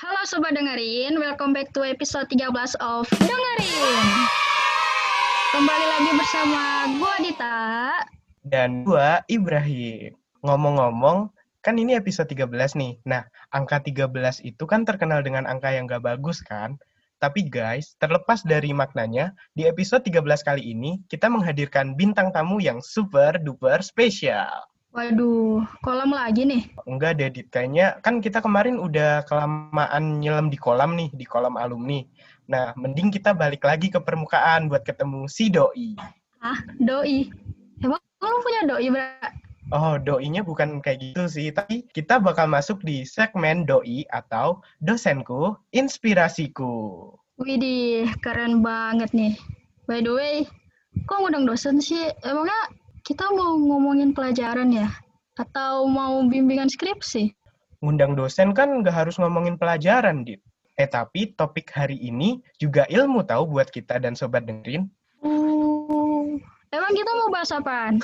Halo Sobat Dengerin, welcome back to episode 13 of Dengerin. Kembali lagi bersama gua Dita. Dan gua Ibrahim. Ngomong-ngomong, kan ini episode 13 nih. Nah, angka 13 itu kan terkenal dengan angka yang gak bagus kan? Tapi guys, terlepas dari maknanya, di episode 13 kali ini kita menghadirkan bintang tamu yang super duper spesial. Waduh, kolam lagi nih. Enggak deh, Dit. Kayaknya kan kita kemarin udah kelamaan nyelam di kolam nih, di kolam alumni. Nah, mending kita balik lagi ke permukaan buat ketemu si Doi. Ah, doi. Emang lu punya doi, Bra? Oh, doinya bukan kayak gitu sih, tapi kita bakal masuk di segmen doi atau dosenku, inspirasiku. Widih, keren banget nih. By the way, kok ngundang dosen sih? Emangnya kita mau ngomongin pelajaran ya? Atau mau bimbingan skripsi? Ngundang dosen kan nggak harus ngomongin pelajaran, Dit. Eh, tapi topik hari ini juga ilmu tahu buat kita dan sobat dengerin. Uh, emang kita mau bahas apaan?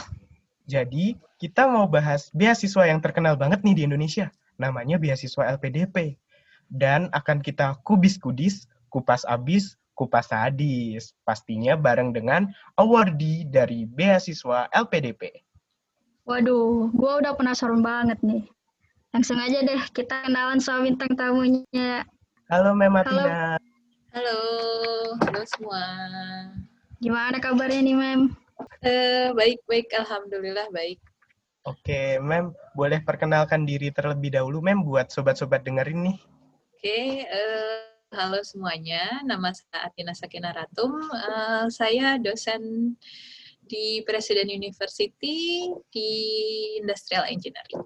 Jadi, kita mau bahas beasiswa yang terkenal banget nih di Indonesia. Namanya beasiswa LPDP. Dan akan kita kubis-kudis, kupas abis, kupas sadis. Pastinya bareng dengan awardee dari beasiswa LPDP. Waduh, gua udah penasaran banget nih. Langsung aja deh, kita kenalan sama bintang tamunya. Halo Mematina. Halo, halo semua. Gimana kabarnya nih, Mem? Eh, baik, baik, alhamdulillah baik. Oke, Mem, boleh perkenalkan diri terlebih dahulu, Mem, buat sobat-sobat dengerin nih. Oke, eh, halo semuanya. Nama saya Atina Sakina Ratum. Eh, saya dosen di Presiden University di Industrial Engineering.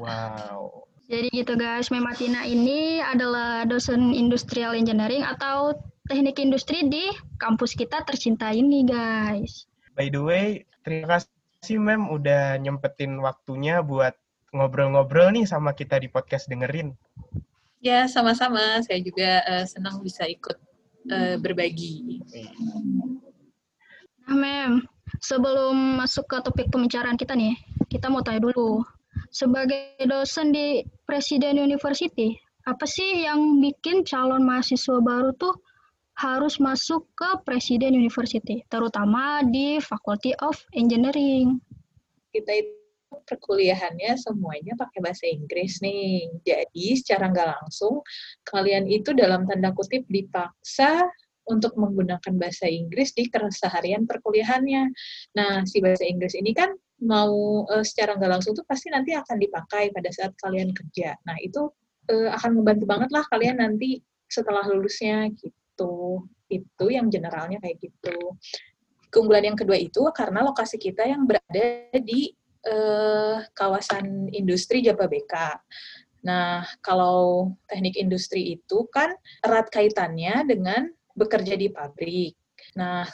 Wow. Jadi gitu guys, Mematina ini adalah dosen industrial engineering atau teknik industri di kampus kita tercinta ini guys. By the way, terima kasih Mem udah nyempetin waktunya buat ngobrol-ngobrol nih sama kita di podcast dengerin. Ya, sama-sama. Saya juga eh, senang bisa ikut eh, berbagi. Nah Mem, sebelum masuk ke topik pembicaraan kita nih, kita mau tanya dulu. Sebagai dosen di Presiden University, apa sih yang bikin calon mahasiswa baru tuh harus masuk ke Presiden University, terutama di Faculty of Engineering? kita itu perkuliahannya semuanya pakai bahasa Inggris nih. Jadi secara nggak langsung kalian itu dalam tanda kutip dipaksa untuk menggunakan bahasa Inggris di keseharian perkuliahannya. Nah, si bahasa Inggris ini kan mau eh, secara nggak langsung tuh pasti nanti akan dipakai pada saat kalian kerja. Nah, itu eh, akan membantu banget lah kalian nanti setelah lulusnya gitu. Itu yang generalnya kayak gitu keunggulan yang kedua itu karena lokasi kita yang berada di eh, kawasan industri Jababeka. Nah, kalau teknik industri itu kan erat kaitannya dengan bekerja di pabrik. Nah,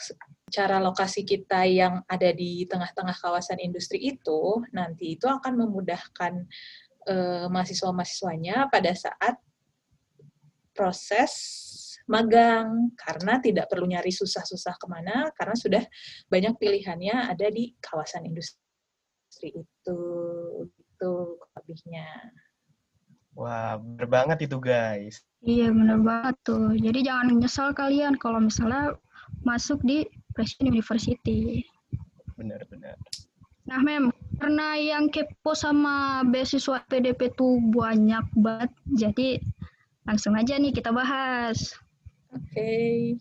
cara lokasi kita yang ada di tengah-tengah kawasan industri itu nanti itu akan memudahkan eh, mahasiswa-mahasiswanya pada saat proses magang karena tidak perlu nyari susah-susah ke mana karena sudah banyak pilihannya ada di kawasan industri itu itu lebihnya Wah, bener banget itu guys. Iya bener banget tuh. Jadi jangan nyesal kalian kalau misalnya masuk di Presiden University. Bener-bener. Nah, Mem, karena yang kepo sama beasiswa PDP tuh banyak banget, jadi langsung aja nih kita bahas. oke Eh,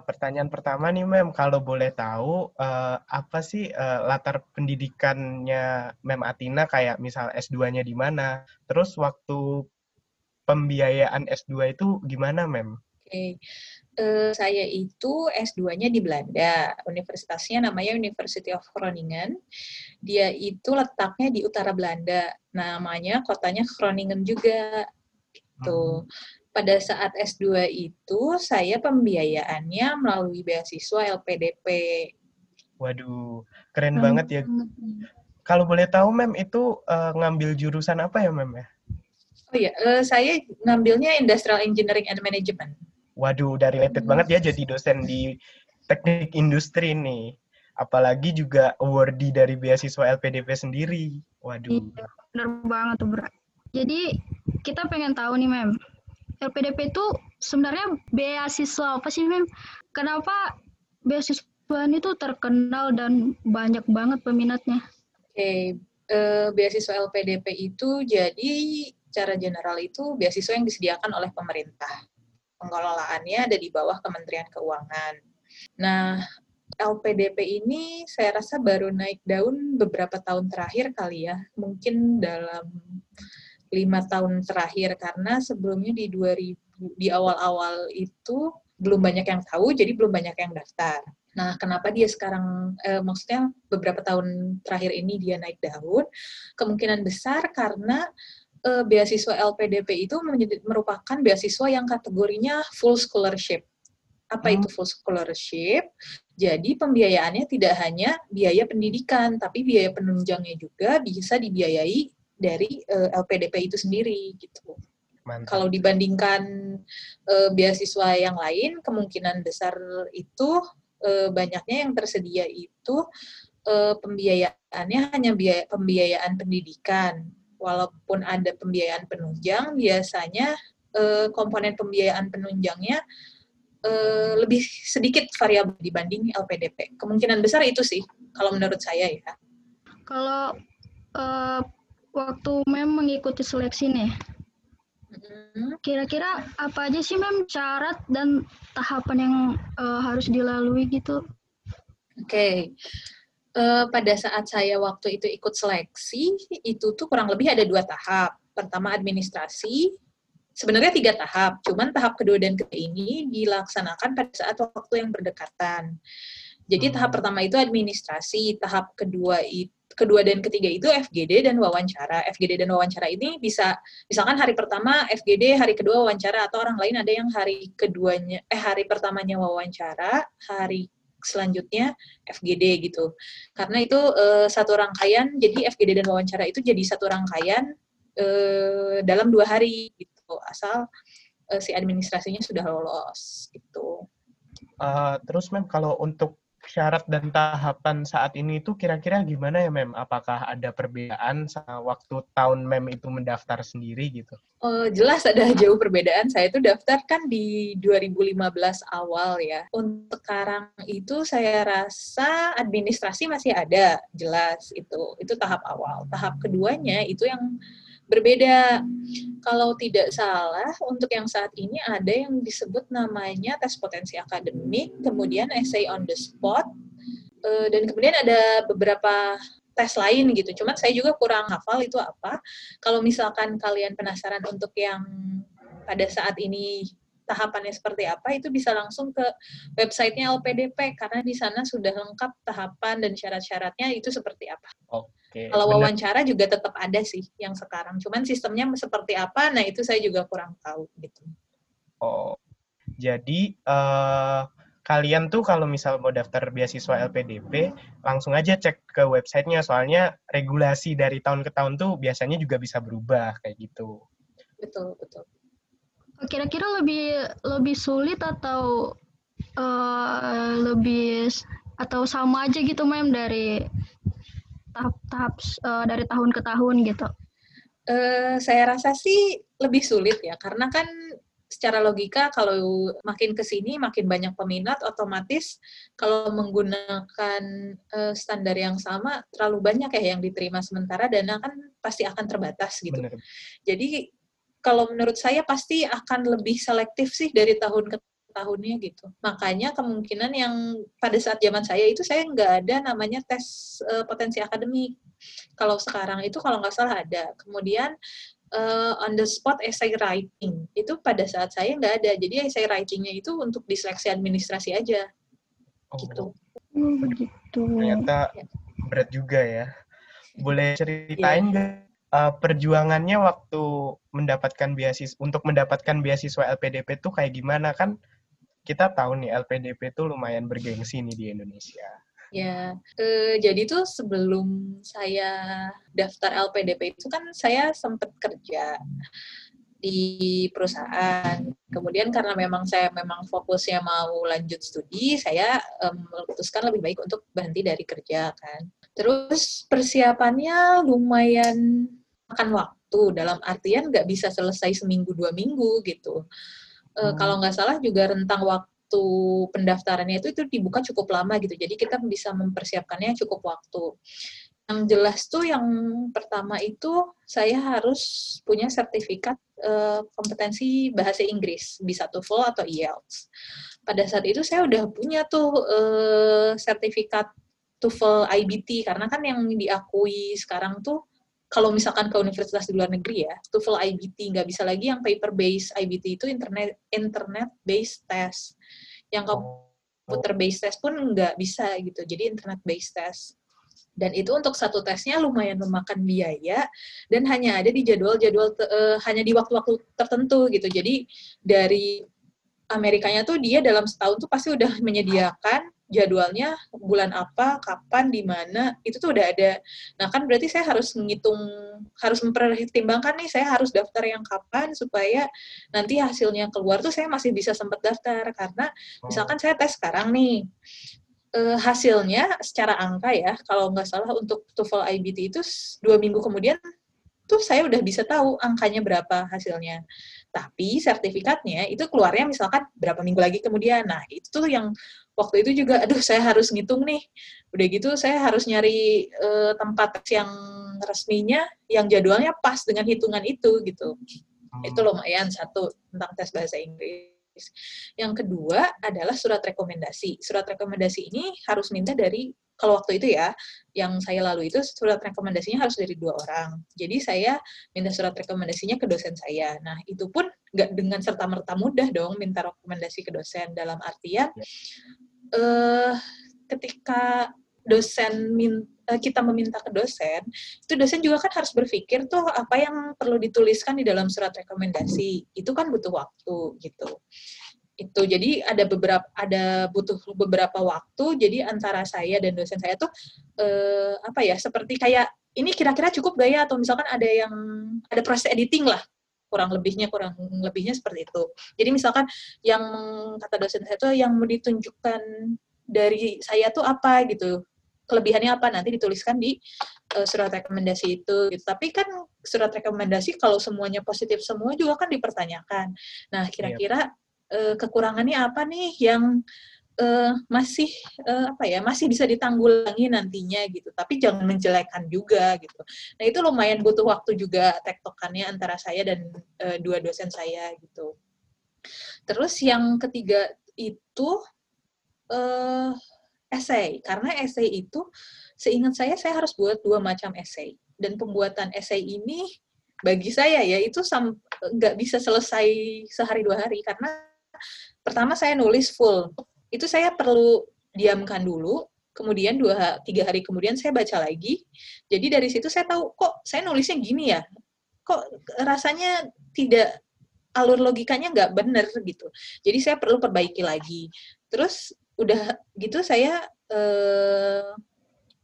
Pertanyaan pertama nih, Mem, kalau boleh tahu, eh, apa sih eh, latar pendidikannya Mem Atina, kayak misal S2-nya di mana? Terus waktu pembiayaan S2 itu gimana, Mem? Oke, Eh, saya itu S2-nya di Belanda. Universitasnya namanya University of Groningen. Dia itu letaknya di utara Belanda. Namanya kotanya Groningen juga. Gitu. Pada saat S2 itu saya pembiayaannya melalui beasiswa LPDP. Waduh, keren banget ya. Kalau boleh tahu, Mem, itu eh, ngambil jurusan apa ya, Mem ya? Oh iya, eh, saya ngambilnya Industrial Engineering and Management. Waduh, udah related banget ya jadi dosen di teknik industri nih. Apalagi juga awardee dari beasiswa LPDP sendiri. Waduh. Iya, bener banget tuh, Bra. Jadi, kita pengen tahu nih, Mem. LPDP itu sebenarnya beasiswa apa sih, Mem? Kenapa beasiswa ini tuh terkenal dan banyak banget peminatnya? Oke, okay. uh, beasiswa LPDP itu jadi secara general itu beasiswa yang disediakan oleh pemerintah. Pengelolaannya ada di bawah Kementerian Keuangan. Nah, LPDP ini saya rasa baru naik daun beberapa tahun terakhir kali ya, mungkin dalam lima tahun terakhir karena sebelumnya di 2000 di awal-awal itu belum banyak yang tahu, jadi belum banyak yang daftar. Nah, kenapa dia sekarang, eh, maksudnya beberapa tahun terakhir ini dia naik daun? Kemungkinan besar karena uh, beasiswa LPDP itu menjadi, merupakan beasiswa yang kategorinya full scholarship. Apa hmm. itu full scholarship? Jadi pembiayaannya tidak hanya biaya pendidikan, tapi biaya penunjangnya juga bisa dibiayai dari uh, LPDP itu sendiri gitu. Mantap. Kalau dibandingkan uh, beasiswa yang lain, kemungkinan besar itu uh, banyaknya yang tersedia itu uh, pembiayaannya hanya biaya pembiayaan pendidikan walaupun ada pembiayaan penunjang, biasanya eh, komponen pembiayaan penunjangnya eh, lebih sedikit variabel dibanding LPDP. Kemungkinan besar itu sih, kalau menurut saya ya. Kalau eh, waktu Mem mengikuti seleksi nih, mm-hmm. kira-kira apa aja sih Mem syarat dan tahapan yang uh, harus dilalui gitu? Oke, okay uh, pada saat saya waktu itu ikut seleksi, itu tuh kurang lebih ada dua tahap. Pertama administrasi, sebenarnya tiga tahap, cuman tahap kedua dan ketiga ini dilaksanakan pada saat waktu yang berdekatan. Jadi tahap hmm. pertama itu administrasi, tahap kedua itu kedua dan ketiga itu FGD dan wawancara. FGD dan wawancara ini bisa misalkan hari pertama FGD, hari kedua wawancara atau orang lain ada yang hari keduanya eh hari pertamanya wawancara, hari selanjutnya FGD gitu. Karena itu uh, satu rangkaian, jadi FGD dan wawancara itu jadi satu rangkaian uh, dalam dua hari gitu, asal uh, si administrasinya sudah lolos gitu. Uh, terus mem kalau untuk syarat dan tahapan saat ini itu kira-kira gimana ya Mem? Apakah ada perbedaan waktu tahun Mem itu mendaftar sendiri gitu? Oh, jelas ada jauh perbedaan. Saya itu daftar kan di 2015 awal ya. Untuk sekarang itu saya rasa administrasi masih ada, jelas itu. Itu tahap awal. Tahap keduanya itu yang berbeda. Kalau tidak salah, untuk yang saat ini ada yang disebut namanya tes potensi akademik, kemudian essay on the spot, eh, dan kemudian ada beberapa tes lain gitu. Cuman saya juga kurang hafal itu apa. Kalau misalkan kalian penasaran untuk yang pada saat ini tahapannya seperti apa, itu bisa langsung ke websitenya LPDP karena di sana sudah lengkap tahapan dan syarat-syaratnya itu seperti apa. Oke. Okay, Kalau wawancara bener. juga tetap ada sih yang sekarang. Cuman sistemnya seperti apa, nah itu saya juga kurang tahu gitu. Oh, jadi uh, kalian tuh kalau misal mau daftar beasiswa LPDP, langsung aja cek ke websitenya. Soalnya regulasi dari tahun ke tahun tuh biasanya juga bisa berubah kayak gitu. Betul, betul. Kira-kira lebih lebih sulit atau uh, lebih atau sama aja gitu mem dari tahap-tahap uh, dari tahun ke tahun gitu? Uh, saya rasa sih lebih sulit ya, karena kan secara logika kalau makin ke sini makin banyak peminat otomatis kalau menggunakan uh, standar yang sama terlalu banyak ya yang diterima sementara dana kan pasti akan terbatas gitu. Bener. Jadi kalau menurut saya pasti akan lebih selektif sih dari tahun ke tahunnya gitu. Makanya kemungkinan yang pada saat zaman saya itu saya nggak ada namanya tes uh, potensi akademik. Kalau sekarang itu kalau nggak salah ada. Kemudian uh, on the spot essay writing itu pada saat saya nggak ada. Jadi essay writingnya itu untuk diseleksi administrasi aja. Oh. Gitu. Oh, begitu. Ternyata ya. berat juga ya. Boleh ceritain yeah. Uh, perjuangannya waktu mendapatkan beasiswa untuk mendapatkan beasiswa LPDP itu kayak gimana kan kita tahu nih LPDP itu lumayan bergengsi nih di Indonesia. Ya, eh, jadi tuh sebelum saya daftar LPDP itu kan saya sempat kerja di perusahaan. Kemudian karena memang saya memang fokusnya mau lanjut studi, saya um, memutuskan lebih baik untuk berhenti dari kerja kan. Terus persiapannya lumayan makan waktu dalam artian nggak bisa selesai seminggu dua minggu gitu. Uh, Kalau nggak salah juga rentang waktu pendaftarannya itu itu dibuka cukup lama gitu. Jadi kita bisa mempersiapkannya cukup waktu. Yang jelas tuh yang pertama itu saya harus punya sertifikat uh, kompetensi bahasa Inggris, bisa TOEFL atau IELTS. Pada saat itu saya udah punya tuh uh, sertifikat TOEFL IBT karena kan yang diakui sekarang tuh kalau misalkan ke universitas di luar negeri ya, TOEFL IBT nggak bisa lagi yang paper based IBT itu internet internet based test. Yang computer based test pun nggak bisa gitu. Jadi internet based test. Dan itu untuk satu tesnya lumayan memakan biaya dan hanya ada di jadwal-jadwal uh, hanya di waktu-waktu tertentu gitu. Jadi dari Amerikanya tuh dia dalam setahun tuh pasti udah menyediakan jadwalnya bulan apa, kapan, di mana, itu tuh udah ada. Nah, kan berarti saya harus menghitung, harus mempertimbangkan nih, saya harus daftar yang kapan supaya nanti hasilnya keluar tuh saya masih bisa sempat daftar. Karena oh. misalkan saya tes sekarang nih, eh, hasilnya secara angka ya, kalau nggak salah untuk TOEFL IBT itu dua minggu kemudian tuh saya udah bisa tahu angkanya berapa hasilnya. Tapi sertifikatnya itu keluarnya misalkan berapa minggu lagi kemudian. Nah, itu tuh yang waktu itu juga aduh saya harus ngitung nih. Udah gitu saya harus nyari uh, tempat yang resminya yang jadwalnya pas dengan hitungan itu gitu. Hmm. itu lumayan satu tentang tes bahasa Inggris. Yang kedua adalah surat rekomendasi. Surat rekomendasi ini harus minta dari kalau waktu itu ya yang saya lalu itu surat rekomendasinya harus dari dua orang jadi saya minta surat rekomendasinya ke dosen saya nah itu pun nggak dengan serta merta mudah dong minta rekomendasi ke dosen dalam artian ya uh, ketika dosen min, uh, kita meminta ke dosen, itu dosen juga kan harus berpikir tuh apa yang perlu dituliskan di dalam surat rekomendasi. Itu kan butuh waktu gitu. Itu jadi ada beberapa ada butuh beberapa waktu. Jadi antara saya dan dosen saya tuh uh, apa ya seperti kayak ini kira-kira cukup gak ya atau misalkan ada yang ada proses editing lah kurang lebihnya kurang lebihnya seperti itu. Jadi misalkan yang kata dosen saya itu yang mau ditunjukkan dari saya tuh apa gitu kelebihannya apa nanti dituliskan di uh, surat rekomendasi itu gitu. Tapi kan surat rekomendasi kalau semuanya positif semua juga kan dipertanyakan. Nah, kira-kira uh, kekurangannya apa nih yang uh, masih uh, apa ya masih bisa ditanggulangi nantinya gitu. Tapi jangan menjelekkan juga gitu. Nah itu lumayan butuh waktu juga tektokannya antara saya dan uh, dua dosen saya gitu. Terus yang ketiga itu uh, essay. Karena essay itu seingat saya saya harus buat dua macam essay. Dan pembuatan essay ini bagi saya ya itu nggak bisa selesai sehari dua hari. Karena pertama saya nulis full. Itu saya perlu diamkan dulu kemudian dua tiga hari kemudian saya baca lagi. Jadi dari situ saya tahu kok saya nulisnya gini ya? Kok rasanya tidak alur logikanya nggak bener gitu. Jadi saya perlu perbaiki lagi. Terus udah gitu saya eh,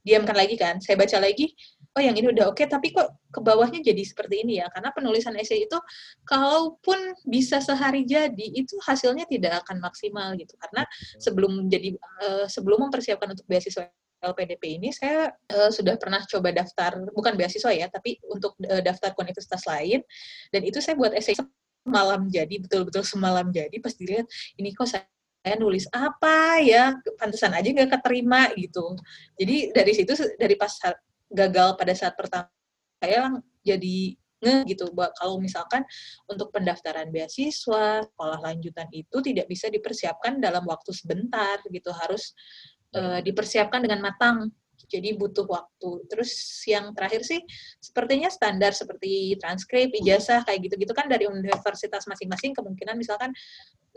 diamkan lagi kan? Saya baca lagi oh yang ini udah oke okay, tapi kok ke bawahnya jadi seperti ini ya? Karena penulisan esai itu kalaupun bisa sehari jadi itu hasilnya tidak akan maksimal gitu. Karena sebelum jadi uh, sebelum mempersiapkan untuk beasiswa LPDP ini saya uh, sudah pernah coba daftar bukan beasiswa ya tapi untuk uh, daftar ke universitas lain. Dan itu saya buat esai semalam jadi betul-betul semalam jadi pas dilihat ini kok saya saya nulis apa ya? Pantesan aja nggak keterima gitu. Jadi dari situ dari pas gagal pada saat pertama saya jadi nge gitu kalau misalkan untuk pendaftaran beasiswa sekolah lanjutan itu tidak bisa dipersiapkan dalam waktu sebentar gitu harus uh, dipersiapkan dengan matang jadi butuh waktu. Terus yang terakhir sih sepertinya standar seperti transkrip ijazah kayak gitu-gitu kan dari universitas masing-masing kemungkinan misalkan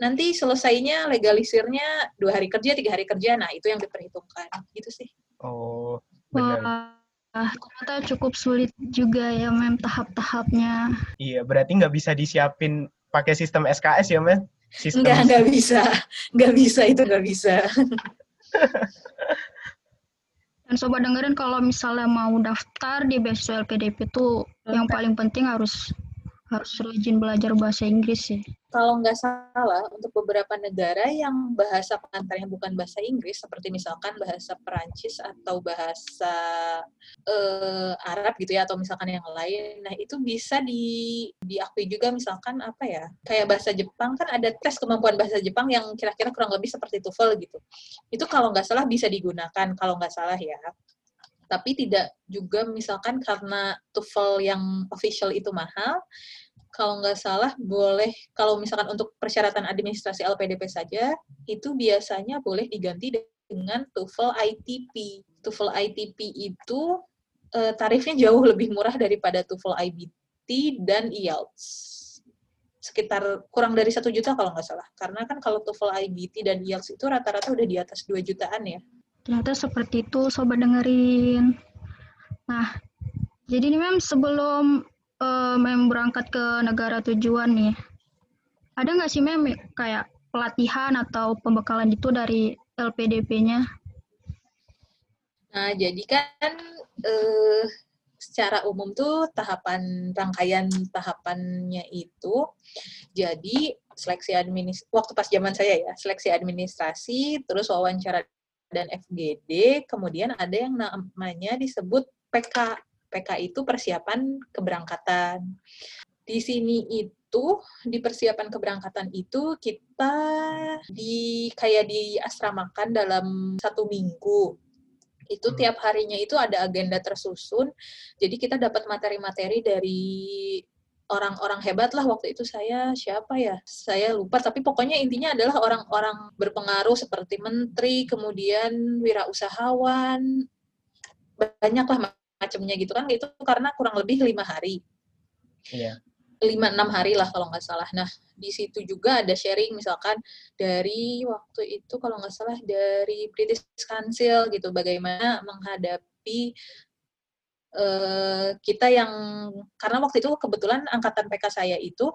nanti selesainya legalisirnya dua hari kerja tiga hari kerja nah itu yang diperhitungkan. Gitu sih. Oh benar ternyata cukup sulit juga ya, Mem, tahap-tahapnya. Iya, berarti nggak bisa disiapin pakai sistem SKS ya, Mem? Sistem... Nggak, nggak bisa. Nggak bisa, itu nggak bisa. Dan sobat dengerin kalau misalnya mau daftar di beasiswa LPDP itu yang paling penting harus harus rajin belajar bahasa Inggris sih. Kalau nggak salah untuk beberapa negara yang bahasa pengantarnya bukan bahasa Inggris seperti misalkan bahasa Perancis atau bahasa uh, Arab gitu ya atau misalkan yang lain nah itu bisa di diakui juga misalkan apa ya kayak bahasa Jepang kan ada tes kemampuan bahasa Jepang yang kira-kira kurang lebih seperti TOEFL gitu. Itu kalau nggak salah bisa digunakan kalau nggak salah ya. Tapi tidak juga misalkan karena TOEFL yang official itu mahal, kalau nggak salah boleh kalau misalkan untuk persyaratan administrasi LPDP saja itu biasanya boleh diganti dengan TOEFL ITP. TOEFL ITP itu uh, tarifnya jauh lebih murah daripada TOEFL IBT dan IELTS sekitar kurang dari satu juta kalau nggak salah. Karena kan kalau TOEFL IBT dan IELTS itu rata-rata udah di atas 2 jutaan ya. Ternyata seperti itu, sobat dengerin. Nah, jadi ini mem sebelum uh, mem berangkat ke negara tujuan nih, ada nggak sih mem kayak pelatihan atau pembekalan itu dari LPDP-nya? Nah, jadi kan uh, secara umum tuh tahapan rangkaian tahapannya itu jadi seleksi administrasi waktu pas zaman saya ya seleksi administrasi terus wawancara dan FGD, kemudian ada yang namanya disebut PK. PK itu persiapan keberangkatan. Di sini itu di persiapan keberangkatan itu kita di kayak di asramakan dalam satu minggu itu hmm. tiap harinya itu ada agenda tersusun. Jadi kita dapat materi-materi dari orang-orang hebat lah waktu itu saya siapa ya saya lupa tapi pokoknya intinya adalah orang-orang berpengaruh seperti menteri kemudian wirausahawan banyak lah macamnya gitu kan itu karena kurang lebih lima hari yeah. lima enam hari lah kalau nggak salah nah di situ juga ada sharing misalkan dari waktu itu kalau nggak salah dari British Council gitu bagaimana menghadapi uh, kita yang karena waktu itu kebetulan angkatan PK saya itu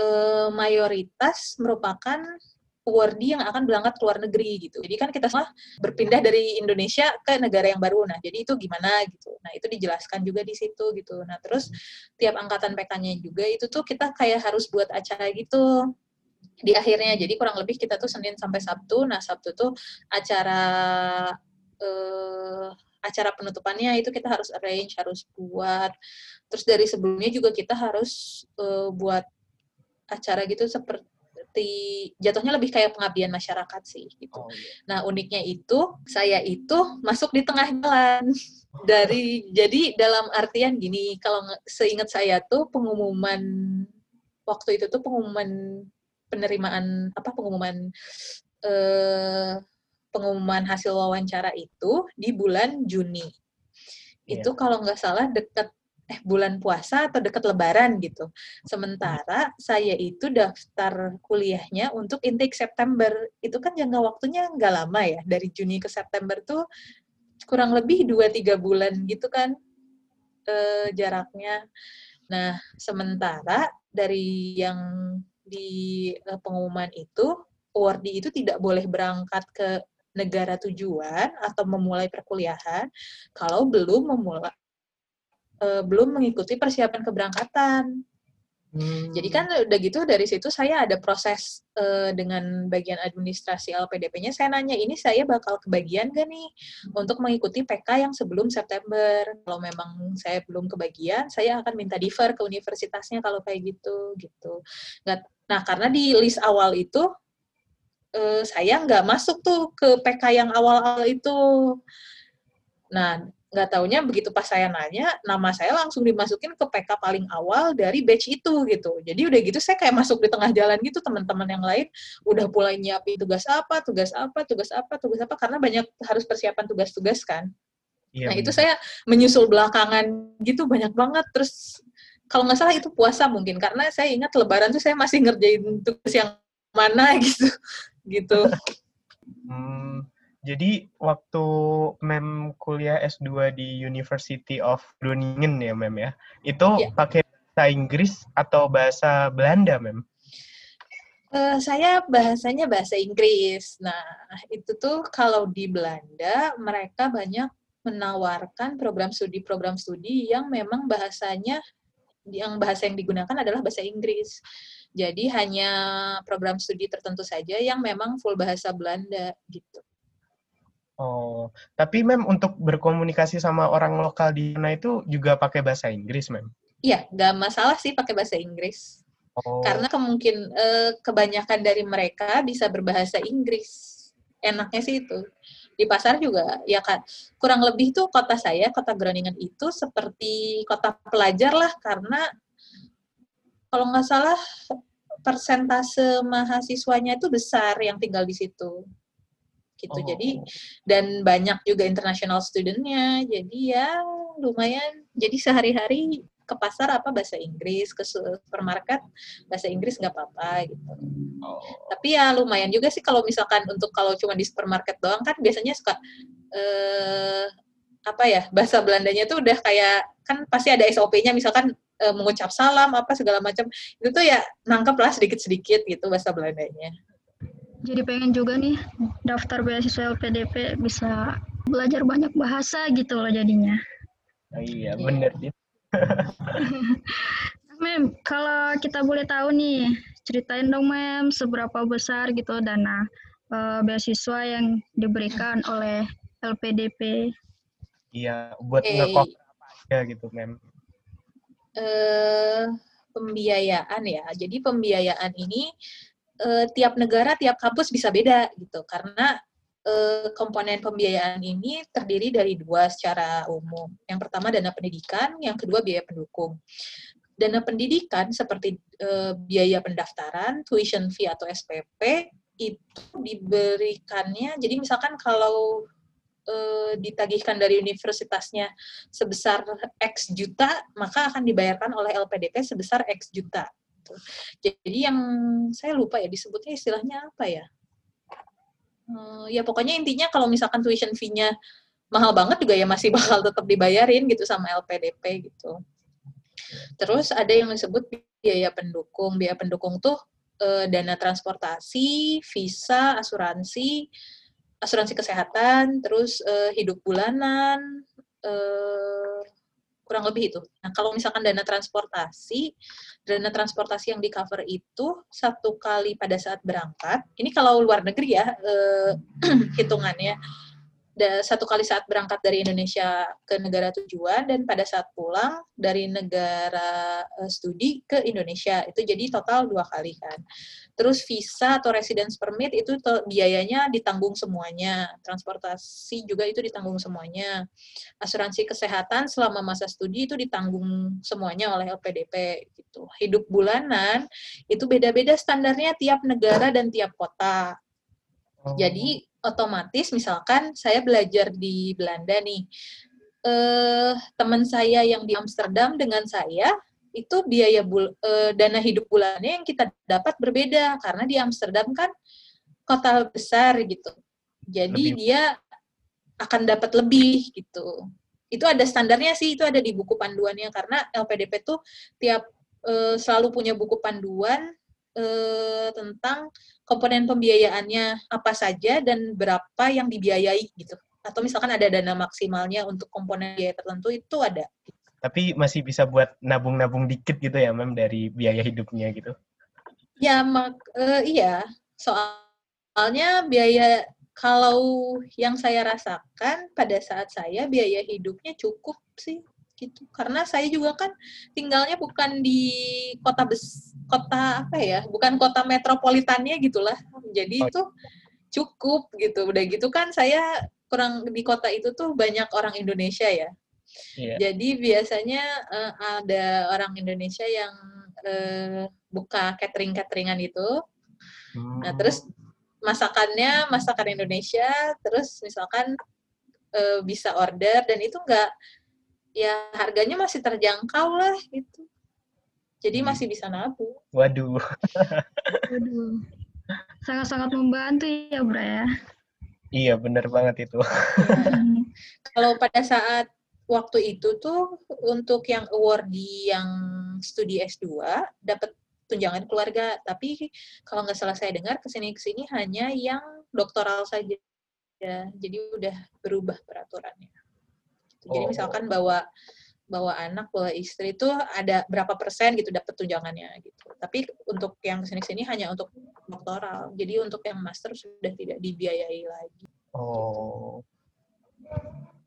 uh, mayoritas merupakan awardee yang akan berangkat ke luar negeri gitu. Jadi kan kita semua berpindah dari Indonesia ke negara yang baru. Nah, jadi itu gimana gitu. Nah, itu dijelaskan juga di situ gitu. Nah, terus tiap angkatan PK-nya juga itu tuh kita kayak harus buat acara gitu di akhirnya. Jadi kurang lebih kita tuh Senin sampai Sabtu. Nah, Sabtu tuh acara eh acara penutupannya itu kita harus arrange, harus buat. Terus dari sebelumnya juga kita harus uh, buat acara gitu seperti jatuhnya lebih kayak pengabdian masyarakat sih gitu. Oh, iya. Nah, uniknya itu saya itu masuk di tengah jalan. Dari jadi dalam artian gini, kalau seingat saya tuh pengumuman waktu itu tuh pengumuman penerimaan apa pengumuman eh pengumuman hasil wawancara itu di bulan Juni. Yeah. Itu kalau nggak salah deket eh bulan puasa atau deket lebaran gitu. Sementara saya itu daftar kuliahnya untuk intake September. Itu kan jangka waktunya nggak lama ya. Dari Juni ke September tuh kurang lebih 2-3 bulan gitu kan eh, jaraknya. Nah, sementara dari yang di eh, pengumuman itu, awardee itu tidak boleh berangkat ke negara tujuan atau memulai perkuliahan kalau belum memulai uh, belum mengikuti persiapan keberangkatan. Hmm. Jadi kan udah gitu dari situ saya ada proses uh, dengan bagian administrasi LPDP-nya. Saya nanya ini saya bakal kebagian gak nih untuk mengikuti PK yang sebelum September. Kalau memang saya belum kebagian, saya akan minta defer ke universitasnya kalau kayak gitu gitu. Nah karena di list awal itu uh, saya nggak masuk tuh ke PK yang awal-awal itu. Nah, nggak taunya begitu pas saya nanya, nama saya langsung dimasukin ke PK paling awal dari batch itu gitu. Jadi udah gitu saya kayak masuk di tengah jalan gitu teman-teman yang lain udah mulai nyiapin tugas apa, tugas apa, tugas apa, tugas apa karena banyak harus persiapan tugas-tugas kan. Iya, nah bener. itu saya menyusul belakangan gitu banyak banget terus kalau nggak salah itu puasa mungkin karena saya ingat lebaran tuh saya masih ngerjain tugas yang mana gitu gitu. Hmm, jadi waktu Mem kuliah S2 di University of Groningen ya Mem ya, itu ya. pakai bahasa Inggris atau bahasa Belanda Mem? Uh, saya bahasanya bahasa Inggris. Nah, itu tuh kalau di Belanda mereka banyak menawarkan program studi program studi yang memang bahasanya yang bahasa yang digunakan adalah bahasa Inggris. Jadi hanya program studi tertentu saja yang memang full bahasa Belanda gitu. Oh, tapi mem untuk berkomunikasi sama orang lokal di sana itu juga pakai bahasa Inggris, mem? Iya, nggak masalah sih pakai bahasa Inggris. Oh. Karena kemungkin eh, kebanyakan dari mereka bisa berbahasa Inggris. Enaknya sih itu. Di pasar juga ya kan kurang lebih tuh kota saya, kota Groningen itu seperti kota pelajar lah karena kalau nggak salah persentase mahasiswanya itu besar yang tinggal di situ gitu. Oh. Jadi dan banyak juga international studentnya. Jadi ya lumayan. Jadi sehari-hari ke pasar apa bahasa Inggris, ke supermarket bahasa Inggris nggak apa-apa gitu. Oh. Tapi ya lumayan juga sih kalau misalkan untuk kalau cuma di supermarket doang kan biasanya suka eh apa ya bahasa Belandanya tuh udah kayak kan pasti ada SOP-nya misalkan eh, mengucap salam apa segala macam itu tuh ya nangkep lah sedikit-sedikit gitu bahasa Belandanya. Jadi pengen juga nih daftar beasiswa LPDP bisa belajar banyak bahasa gitu loh jadinya. Oh, iya, Iya. bener. Dit. Mem, kalau kita boleh tahu nih, ceritain dong Mem, seberapa besar gitu dana eh, beasiswa yang diberikan oleh LPDP. Iya, buat Oke. nge-cover apa aja gitu, mem. eh pembiayaan ya. Jadi pembiayaan ini eh, tiap negara, tiap kampus bisa beda gitu. Karena eh, komponen pembiayaan ini terdiri dari dua secara umum. Yang pertama dana pendidikan, yang kedua biaya pendukung. Dana pendidikan seperti eh, biaya pendaftaran, tuition fee atau SPP itu diberikannya. Jadi misalkan kalau ditagihkan dari universitasnya sebesar X juta, maka akan dibayarkan oleh LPDP sebesar X juta. Gitu. Jadi yang saya lupa ya disebutnya istilahnya apa ya? Eh, ya pokoknya intinya kalau misalkan tuition fee-nya mahal banget juga ya masih bakal tetap dibayarin gitu sama LPDP gitu. Terus ada yang disebut biaya pendukung. Biaya pendukung tuh eh, dana transportasi, visa, asuransi, asuransi kesehatan, terus eh, hidup bulanan, eh, kurang lebih itu. Nah, kalau misalkan dana transportasi, dana transportasi yang di cover itu satu kali pada saat berangkat. Ini kalau luar negeri ya eh, hitungannya. Satu kali saat berangkat dari Indonesia ke negara tujuan dan pada saat pulang dari negara eh, studi ke Indonesia itu jadi total dua kali kan. Terus visa atau residence permit itu biayanya ditanggung semuanya, transportasi juga itu ditanggung semuanya, asuransi kesehatan selama masa studi itu ditanggung semuanya oleh LPDP gitu. Hidup bulanan itu beda-beda standarnya tiap negara dan tiap kota. Oh. Jadi otomatis misalkan saya belajar di Belanda nih, eh teman saya yang di Amsterdam dengan saya itu biaya bul eh, dana hidup bulannya yang kita dapat berbeda karena di Amsterdam kan kota besar gitu. Jadi Lebih. dia akan dapat lebih gitu. Itu ada standarnya sih, itu ada di buku panduannya karena LPDP tuh tiap eh, selalu punya buku panduan eh, tentang komponen pembiayaannya apa saja dan berapa yang dibiayai gitu. Atau misalkan ada dana maksimalnya untuk komponen biaya tertentu itu ada. Tapi masih bisa buat nabung-nabung dikit gitu ya, mem, dari biaya hidupnya gitu. Ya mak eh, iya, soalnya biaya kalau yang saya rasakan pada saat saya biaya hidupnya cukup sih gitu. Karena saya juga kan tinggalnya bukan di kota bes kota apa ya, bukan kota metropolitannya gitulah. Jadi Oh. itu cukup gitu. Udah gitu kan saya kurang di kota itu tuh banyak orang Indonesia ya. Iya. Jadi biasanya eh, ada orang Indonesia yang eh, buka catering-cateringan itu. Nah, Hmm. terus masakannya masakan Indonesia, terus misalkan eh, bisa order dan itu enggak ya harganya masih terjangkau lah gitu. Jadi Hmm. masih bisa nabung. Waduh. Waduh. Sangat-sangat membantu ya, Bra ya. Iya, bener banget itu. Kalau pada saat waktu itu tuh untuk yang awardee yang studi S2 dapat tunjangan keluarga, tapi kalau nggak salah saya dengar ke sini ke sini hanya yang doktoral saja. Ya, jadi udah berubah peraturannya. Jadi Oh. misalkan bawa bawa anak, bawa istri itu ada berapa persen gitu dapat tunjangannya gitu. Tapi untuk yang ke sini-sini hanya untuk doktoral. Jadi untuk yang master sudah tidak dibiayai lagi. Oh.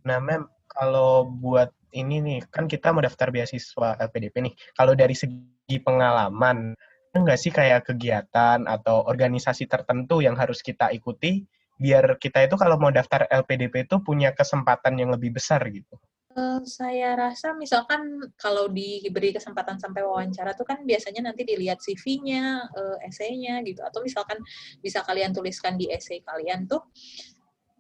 Nah, Mem, kalau buat ini nih, kan kita mau daftar beasiswa LPDP nih. Kalau dari segi pengalaman, enggak sih kayak kegiatan atau organisasi tertentu yang harus kita ikuti biar kita itu kalau mau daftar LPDP itu punya kesempatan yang lebih besar gitu? Uh, saya rasa misalkan kalau diberi kesempatan sampai wawancara tuh kan biasanya nanti dilihat CV-nya, uh, esainya gitu. Atau misalkan bisa kalian tuliskan di esai kalian tuh,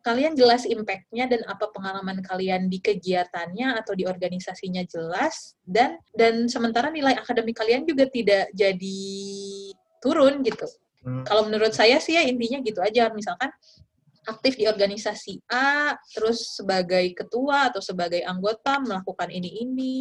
kalian jelas impact-nya dan apa pengalaman kalian di kegiatannya atau di organisasinya jelas dan dan sementara nilai akademik kalian juga tidak jadi turun gitu. Hmm. Kalau menurut saya sih ya intinya gitu aja. Misalkan aktif di organisasi A, terus sebagai ketua atau sebagai anggota melakukan ini ini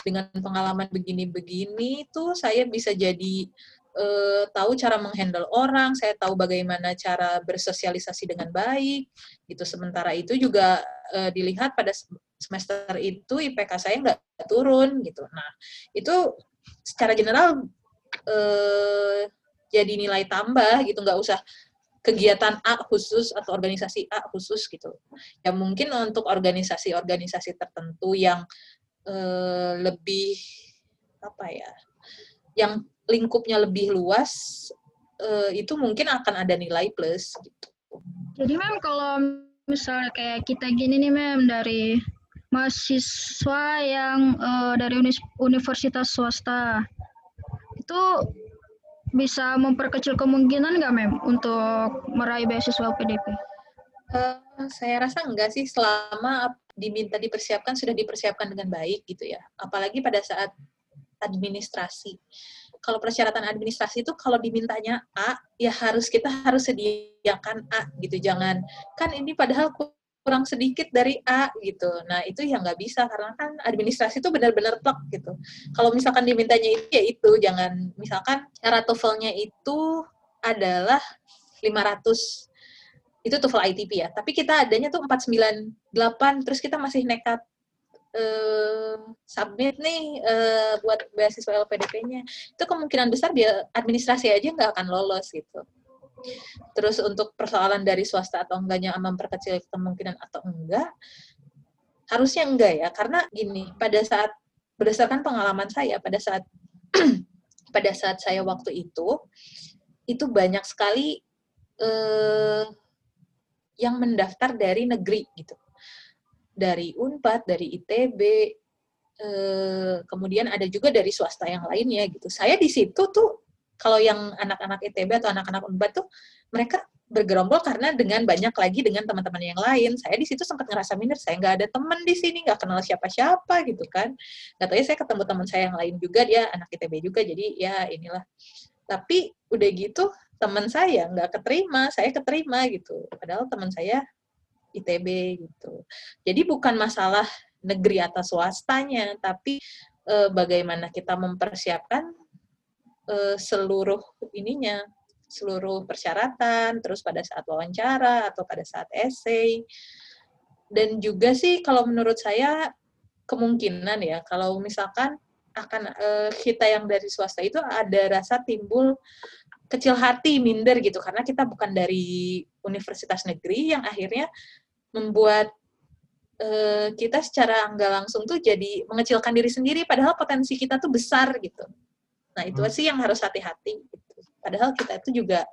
dengan pengalaman begini-begini tuh saya bisa jadi uh, tahu cara menghandle orang, saya tahu bagaimana cara bersosialisasi dengan baik gitu. Sementara itu juga uh, dilihat pada semester itu IPK saya nggak turun gitu. Nah itu secara general uh, jadi nilai tambah gitu, nggak usah kegiatan A khusus atau organisasi A khusus gitu. Ya mungkin untuk organisasi-organisasi tertentu yang uh, lebih apa ya, yang lingkupnya lebih luas, uh, itu mungkin akan ada nilai plus gitu. Jadi mem kalau misalnya kayak kita gini nih mem dari mahasiswa yang uh, dari universitas swasta itu bisa memperkecil kemungkinan nggak mem untuk meraih beasiswa PDP? Uh, eh, saya rasa enggak sih selama diminta dipersiapkan sudah dipersiapkan dengan baik gitu ya. Apalagi pada saat administrasi. Kalau persyaratan administrasi itu kalau dimintanya A, ya harus kita harus sediakan A gitu. Jangan kan ini padahal kurang sedikit dari A gitu. Nah itu yang nggak bisa karena kan administrasi itu benar-benar plek gitu. Kalau misalkan dimintanya itu ya itu jangan misalkan cara TOEFL-nya itu adalah 500 itu TOEFL ITP ya. Tapi kita adanya tuh 498 terus kita masih nekat uh, submit nih uh, buat beasiswa LPDP-nya. Itu kemungkinan besar dia administrasi aja nggak akan lolos gitu. Terus untuk persoalan dari swasta atau enggaknya memperkecil kemungkinan atau enggak, harusnya enggak ya. Karena gini, pada saat berdasarkan pengalaman saya pada saat pada saat saya waktu itu itu banyak sekali eh, yang mendaftar dari negeri gitu. Dari Unpad, dari ITB, eh, kemudian ada juga dari swasta yang lainnya gitu. Saya di situ tuh kalau yang anak-anak ITB atau anak-anak Unpad tuh mereka bergerombol karena dengan banyak lagi dengan teman-teman yang lain. Saya di situ sempat ngerasa minder, saya nggak ada teman di sini, nggak kenal siapa-siapa gitu kan. Nggak tahu ya saya ketemu teman saya yang lain juga, dia anak ITB juga, jadi ya inilah. Tapi udah gitu teman saya nggak keterima, saya keterima gitu. Padahal teman saya ITB gitu. Jadi bukan masalah negeri atau swastanya, tapi e, bagaimana kita mempersiapkan uh, seluruh ininya, seluruh persyaratan, terus pada saat wawancara atau pada saat essay. Dan juga sih kalau menurut saya kemungkinan ya kalau misalkan akan uh, kita yang dari swasta itu ada rasa timbul kecil hati, minder gitu karena kita bukan dari universitas negeri yang akhirnya membuat uh, kita secara nggak langsung tuh jadi mengecilkan diri sendiri padahal potensi kita tuh besar gitu. Nah itu hmm. sih yang harus hati-hati. Gitu. Padahal kita itu juga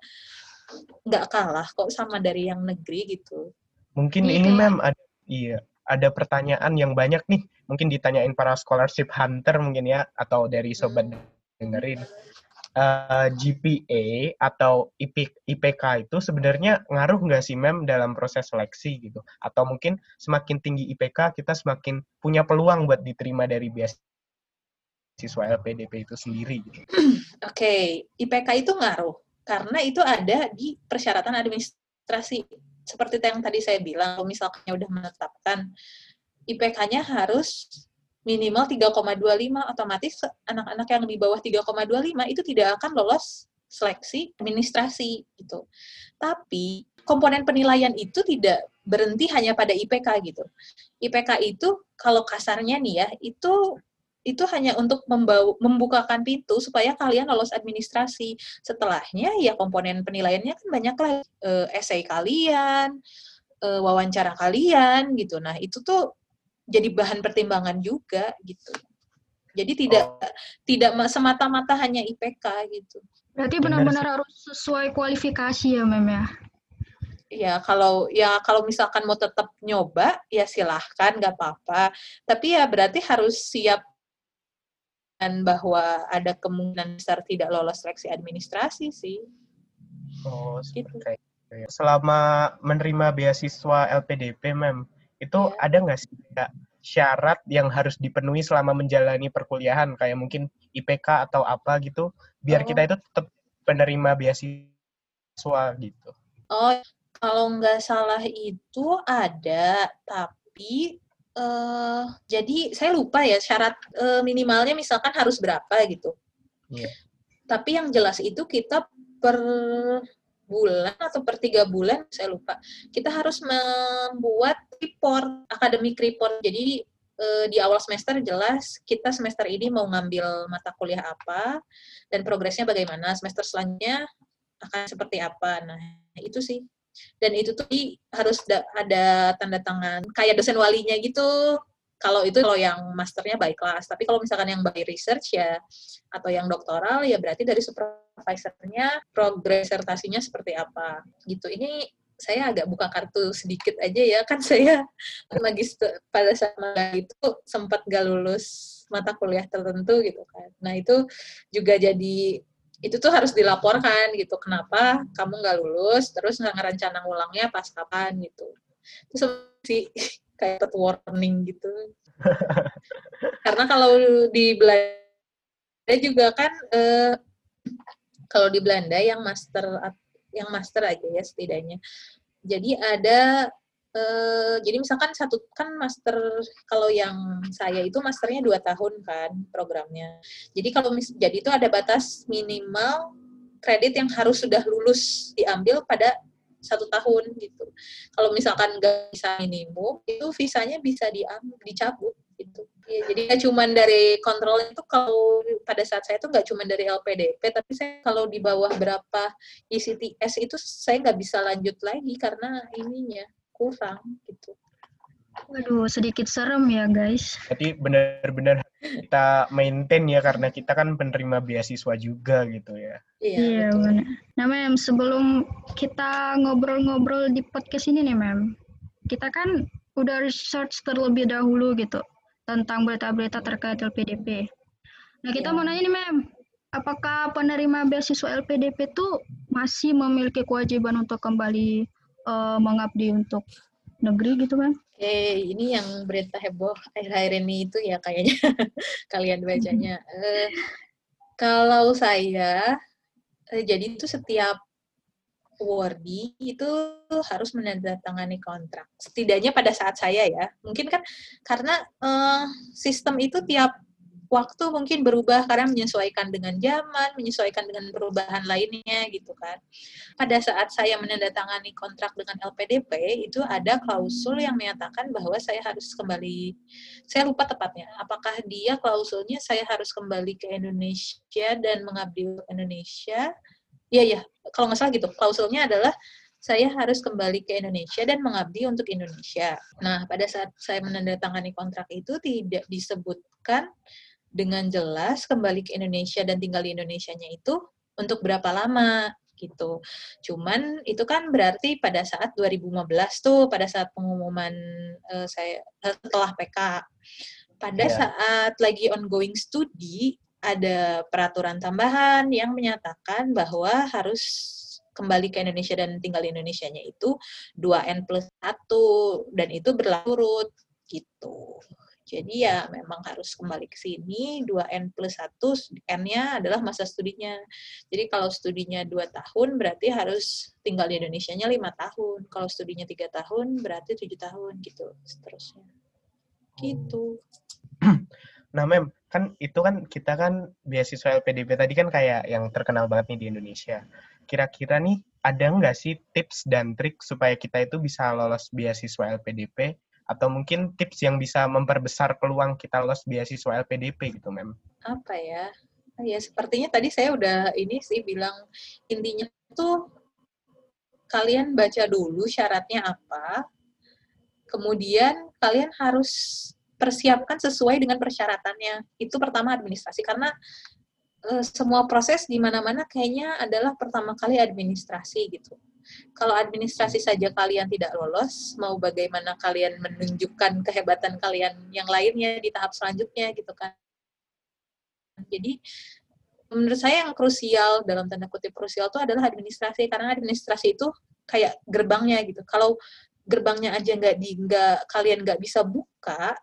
nggak kalah kok sama dari yang negeri gitu. Mungkin iya. ini mem ada iya ada pertanyaan yang banyak nih. Mungkin ditanyain para scholarship hunter mungkin ya atau dari sobat hmm. dengerin. Uh, eh, GPA atau IP, IPK itu sebenarnya ngaruh nggak sih mem dalam proses seleksi gitu? Atau mungkin semakin tinggi IPK kita semakin punya peluang buat diterima dari beasiswa siswa LPDP itu sendiri. Gitu. Oke. IPK itu ngaruh karena itu ada di persyaratan administrasi. Seperti yang tadi saya bilang, kalau misalnya udah menetapkan IPK-nya harus minimal 3,25 otomatis anak-anak yang di bawah 3,25 itu tidak akan lolos seleksi administrasi gitu. Tapi komponen penilaian itu tidak berhenti hanya pada IPK gitu. IPK itu kalau kasarnya nih ya, itu itu hanya untuk membau, membukakan pintu supaya kalian lolos administrasi. Setelahnya ya komponen penilaiannya kan banyak lah e, essay kalian, e, wawancara kalian gitu. Nah, itu tuh jadi bahan pertimbangan juga gitu. Jadi tidak oh. tidak semata-mata hanya IPK gitu. Berarti benar-benar harus sesuai kualifikasi ya, Mem ya ya kalau ya kalau misalkan mau tetap nyoba ya silahkan nggak apa-apa tapi ya berarti harus siap dan bahwa ada kemungkinan besar tidak lolos seleksi administrasi sih oh gitu. Selama menerima beasiswa LPDP mem itu ya. ada nggak sih syarat yang harus dipenuhi selama menjalani perkuliahan kayak mungkin IPK atau apa gitu biar oh. kita itu tetap penerima beasiswa gitu oh kalau nggak salah itu ada, tapi uh, jadi saya lupa ya syarat uh, minimalnya misalkan harus berapa gitu. Yeah. Tapi yang jelas itu kita per bulan atau per tiga bulan saya lupa kita harus membuat report akademik report jadi uh, di awal semester jelas kita semester ini mau ngambil mata kuliah apa dan progresnya bagaimana semester selanjutnya akan seperti apa nah itu sih dan itu tuh harus ada tanda tangan kayak dosen walinya gitu. Kalau itu kalau yang masternya by kelas tapi kalau misalkan yang by research ya atau yang doktoral ya berarti dari supervisornya progres sertasinya seperti apa. Gitu. Ini saya agak buka kartu sedikit aja ya kan saya magister pada saat itu sempat gak lulus mata kuliah tertentu gitu kan. Nah itu juga jadi itu tuh harus dilaporkan gitu kenapa kamu nggak lulus terus nggak ngerencana ulangnya pas kapan gitu. Terus sih kayak warning gitu. Karena kalau di Belanda juga kan eh, kalau di Belanda yang master yang master aja ya setidaknya. Jadi ada Uh, jadi misalkan satu kan master kalau yang saya itu masternya dua tahun kan programnya. Jadi kalau mis, jadi itu ada batas minimal kredit yang harus sudah lulus diambil pada satu tahun gitu. Kalau misalkan nggak bisa minimum itu visanya bisa diambil dicabut gitu. Ya, jadi nggak cuma dari kontrol itu kalau pada saat saya itu nggak cuma dari LPDP, tapi saya kalau di bawah berapa ICTS itu saya nggak bisa lanjut lagi karena ininya kurang gitu. Waduh, sedikit serem ya guys. Jadi benar-benar kita maintain ya karena kita kan penerima beasiswa juga gitu ya. Iya, iya benar. Nah, Mem, sebelum kita ngobrol-ngobrol di podcast ini nih, Mem. Kita kan udah research terlebih dahulu gitu tentang berita-berita terkait LPDP. Nah, kita ya. mau nanya nih, Mem. Apakah penerima beasiswa LPDP itu masih memiliki kewajiban untuk kembali uh, mengabdi untuk negeri gitu kan? Eh, ini yang berita heboh akhir-akhir ini itu ya kayaknya kalian bacanya. Uh, kalau saya, uh, jadi itu setiap wardi itu harus menandatangani kontrak. Setidaknya pada saat saya ya, mungkin kan karena uh, sistem itu tiap waktu mungkin berubah karena menyesuaikan dengan zaman, menyesuaikan dengan perubahan lainnya gitu kan. Pada saat saya menandatangani kontrak dengan LPDP itu ada klausul yang menyatakan bahwa saya harus kembali, saya lupa tepatnya, apakah dia klausulnya saya harus kembali ke Indonesia dan mengabdi untuk Indonesia. Iya ya, kalau nggak salah gitu. Klausulnya adalah saya harus kembali ke Indonesia dan mengabdi untuk Indonesia. Nah, pada saat saya menandatangani kontrak itu tidak disebutkan dengan jelas kembali ke Indonesia dan tinggal di Indonesia-nya itu untuk berapa lama gitu. Cuman itu kan berarti pada saat 2015 tuh pada saat pengumuman uh, saya uh, setelah PK. Pada yeah. saat lagi ongoing studi ada peraturan tambahan yang menyatakan bahwa harus kembali ke Indonesia dan tinggal di Indonesia-nya itu 2N plus 1 dan itu berlarut gitu. Jadi ya memang harus kembali ke sini, 2N plus 1, N-nya adalah masa studinya. Jadi kalau studinya 2 tahun, berarti harus tinggal di Indonesia-nya 5 tahun. Kalau studinya 3 tahun, berarti 7 tahun, gitu, seterusnya. Gitu. Nah, Mem, kan itu kan kita kan beasiswa LPDP tadi kan kayak yang terkenal banget nih di Indonesia. Kira-kira nih ada nggak sih tips dan trik supaya kita itu bisa lolos beasiswa LPDP atau mungkin tips yang bisa memperbesar peluang kita lolos beasiswa LPDP gitu, Mem? Apa ya? Ya sepertinya tadi saya udah ini sih bilang intinya tuh kalian baca dulu syaratnya apa, kemudian kalian harus persiapkan sesuai dengan persyaratannya. Itu pertama administrasi karena e, semua proses di mana-mana kayaknya adalah pertama kali administrasi gitu. Kalau administrasi saja kalian tidak lolos, mau bagaimana kalian menunjukkan kehebatan kalian yang lainnya di tahap selanjutnya gitu kan. Jadi menurut saya yang krusial dalam tanda kutip krusial itu adalah administrasi karena administrasi itu kayak gerbangnya gitu. Kalau gerbangnya aja nggak di nggak kalian nggak bisa buka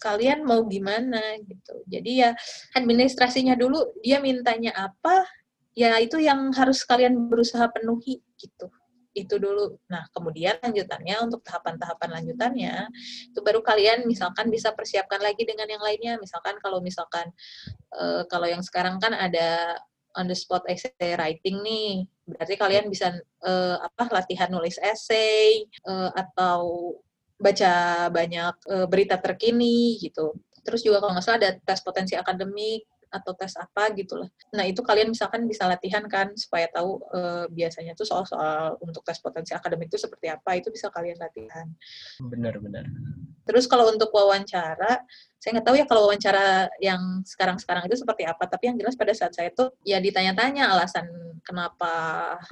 kalian mau gimana gitu jadi ya administrasinya dulu dia mintanya apa ya itu yang harus kalian berusaha penuhi gitu. Itu dulu. Nah kemudian lanjutannya untuk tahapan-tahapan lanjutannya itu baru kalian misalkan bisa persiapkan lagi dengan yang lainnya. Misalkan kalau misalkan uh, kalau yang sekarang kan ada on the spot essay writing nih. Berarti kalian bisa uh, apa latihan nulis essay uh, atau baca banyak uh, berita terkini gitu. Terus juga kalau nggak salah ada tes potensi akademik atau tes apa gitu lah. Nah itu kalian misalkan bisa latihan kan supaya tahu e, biasanya tuh soal-soal untuk tes potensi akademik itu seperti apa itu bisa kalian latihan. Benar-benar. Terus kalau untuk wawancara, saya nggak tahu ya kalau wawancara yang sekarang-sekarang itu seperti apa. Tapi yang jelas pada saat saya tuh ya ditanya-tanya alasan kenapa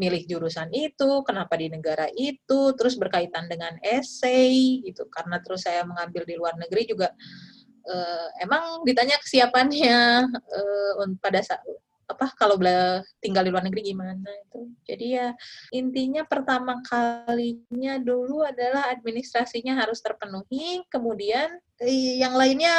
milih jurusan itu, kenapa di negara itu, terus berkaitan dengan essay gitu. Karena terus saya mengambil di luar negeri juga uh, emang ditanya kesiapannya uh, pada saat apa kalau tinggal di luar negeri gimana itu. Jadi ya intinya pertama kalinya dulu adalah administrasinya harus terpenuhi, kemudian eh, yang lainnya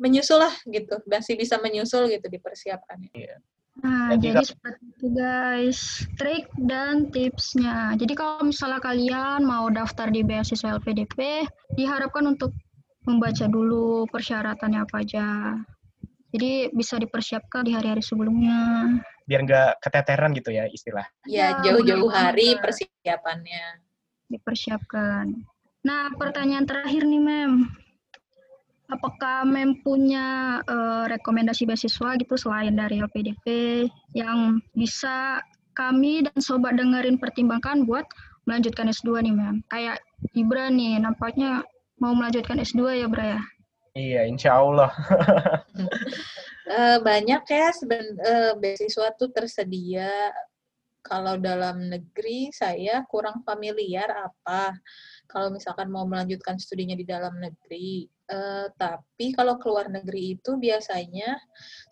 menyusul lah gitu, masih bisa menyusul gitu dipersiapkan. Iya. Nah, jadi, jadi seperti itu guys, trik dan tipsnya. Jadi kalau misalnya kalian mau daftar di beasiswa LPDP, diharapkan untuk membaca dulu persyaratannya apa aja. Jadi bisa dipersiapkan di hari-hari sebelumnya. Biar nggak keteteran gitu ya istilah. Ya, jauh-jauh hari persiapannya. Dipersiapkan. Nah, pertanyaan terakhir nih, Mem. Apakah Mem punya uh, rekomendasi beasiswa gitu selain dari LPDP yang bisa kami dan sobat dengerin pertimbangkan buat melanjutkan S2 nih, Mem? Kayak Ibra nih, nampaknya mau melanjutkan S2 ya, Bra ya? Iya, insya Allah. uh, banyak ya seben, uh, beasiswa tuh tersedia. Kalau dalam negeri saya kurang familiar apa. Kalau misalkan mau melanjutkan studinya di dalam negeri, Uh, tapi kalau ke luar negeri itu biasanya,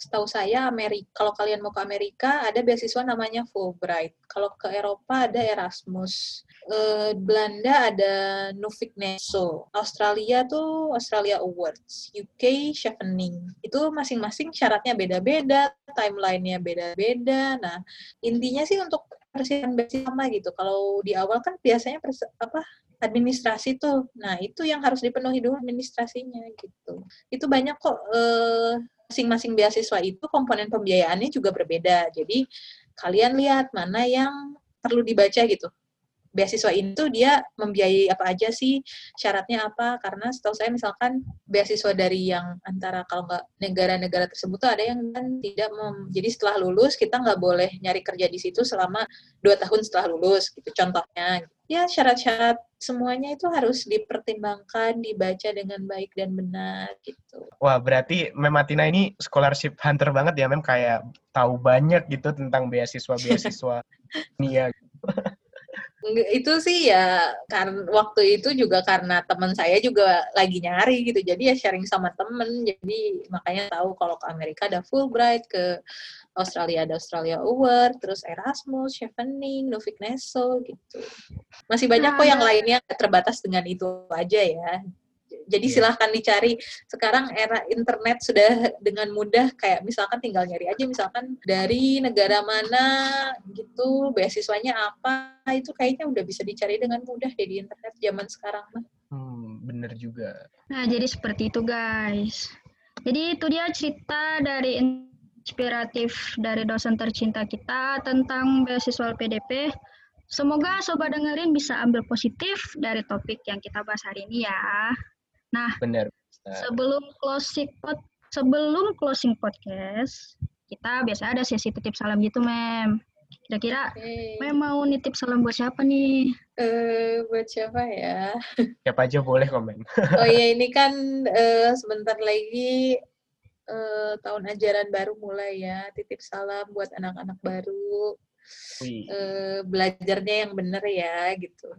setahu saya Amerika. Kalau kalian mau ke Amerika ada beasiswa namanya Fulbright. Kalau ke Eropa ada Erasmus. Uh, Belanda ada Nuffic Neso. Australia tuh Australia Awards. UK Chevening. Itu masing-masing syaratnya beda-beda, timelinenya beda-beda. Nah intinya sih untuk persiapan beasiswa gitu. Kalau di awal kan biasanya apa administrasi tuh. Nah, itu yang harus dipenuhi dulu administrasinya gitu. Itu banyak kok eh, masing-masing beasiswa itu komponen pembiayaannya juga berbeda. Jadi kalian lihat mana yang perlu dibaca gitu beasiswa itu dia membiayai apa aja sih syaratnya apa? Karena setahu saya misalkan beasiswa dari yang antara kalau nggak negara-negara tersebut tuh ada yang kan tidak mem, jadi setelah lulus kita nggak boleh nyari kerja di situ selama dua tahun setelah lulus gitu contohnya. Ya syarat-syarat semuanya itu harus dipertimbangkan dibaca dengan baik dan benar gitu. Wah berarti Mematina ini scholarship hunter banget ya mem. Kayak tahu banyak gitu tentang beasiswa beasiswa Nia itu sih ya karena waktu itu juga karena teman saya juga lagi nyari gitu. Jadi ya sharing sama temen. Jadi makanya tahu kalau ke Amerika ada Fulbright ke Australia ada Australia Award terus Erasmus Chevening Novik Neso gitu. Masih banyak kok yang lainnya terbatas dengan itu aja ya jadi yeah. silahkan dicari. Sekarang era internet sudah dengan mudah kayak misalkan tinggal nyari aja misalkan dari negara mana gitu, beasiswanya apa, itu kayaknya udah bisa dicari dengan mudah deh di internet zaman sekarang mah. Hmm, bener juga. Nah, jadi seperti itu guys. Jadi itu dia cerita dari inspiratif dari dosen tercinta kita tentang beasiswa PDP. Semoga sobat dengerin bisa ambil positif dari topik yang kita bahas hari ini ya. Nah, Benar. sebelum closing pod, sebelum closing podcast, kita biasa ada sesi titip salam gitu, Mem. Kira-kira Oke. Mem mau nitip salam buat siapa nih? Eh, buat siapa ya? Siapa aja boleh komen. Oh iya, ini kan eh, sebentar lagi eh, tahun ajaran baru mulai ya. Titip salam buat anak-anak baru. Wih. Eh, belajarnya yang bener ya, gitu.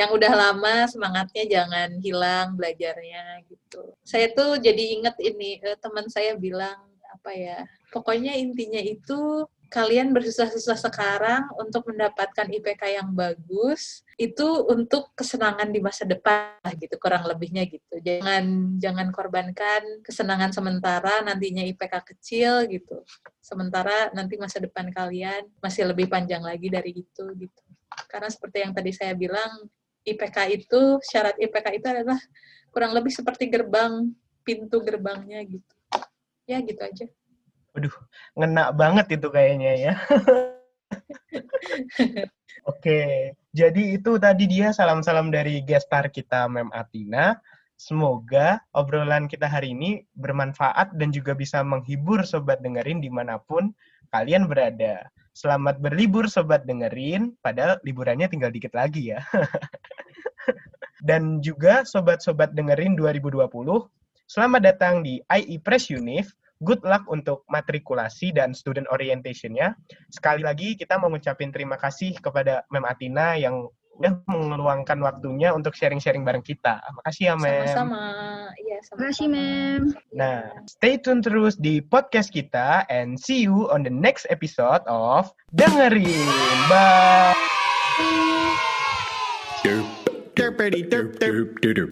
Yang udah lama semangatnya jangan hilang belajarnya gitu. Saya tuh jadi inget ini eh, teman saya bilang apa ya? Pokoknya intinya itu kalian bersusah-susah sekarang untuk mendapatkan IPK yang bagus itu untuk kesenangan di masa depan gitu kurang lebihnya gitu. Jangan jangan korbankan kesenangan sementara nantinya IPK kecil gitu. Sementara nanti masa depan kalian masih lebih panjang lagi dari itu gitu karena seperti yang tadi saya bilang IPK itu syarat IPK itu adalah kurang lebih seperti gerbang pintu gerbangnya gitu ya gitu aja ngena banget itu kayaknya ya. Oke, jadi itu tadi dia salam-salam dari gestar kita Mem Atina. Semoga obrolan kita hari ini bermanfaat dan juga bisa menghibur sobat dengerin di mana pun kalian berada. Selamat berlibur sobat dengerin, padahal liburannya tinggal dikit lagi ya. dan juga sobat-sobat dengerin 2020, selamat datang di IE Press Unif. Good luck untuk matrikulasi dan student orientation-nya. Sekali lagi kita mau ngucapin terima kasih kepada Mem Atina yang udah meluangkan waktunya untuk sharing-sharing bareng kita. Makasih ya, Mem. sama-sama iya sama Terima kasih, Mem. Nah, stay tune terus di podcast kita and see you on the next episode of Dengerin. Bye. Derp, derp, derp, derp, derp, derp.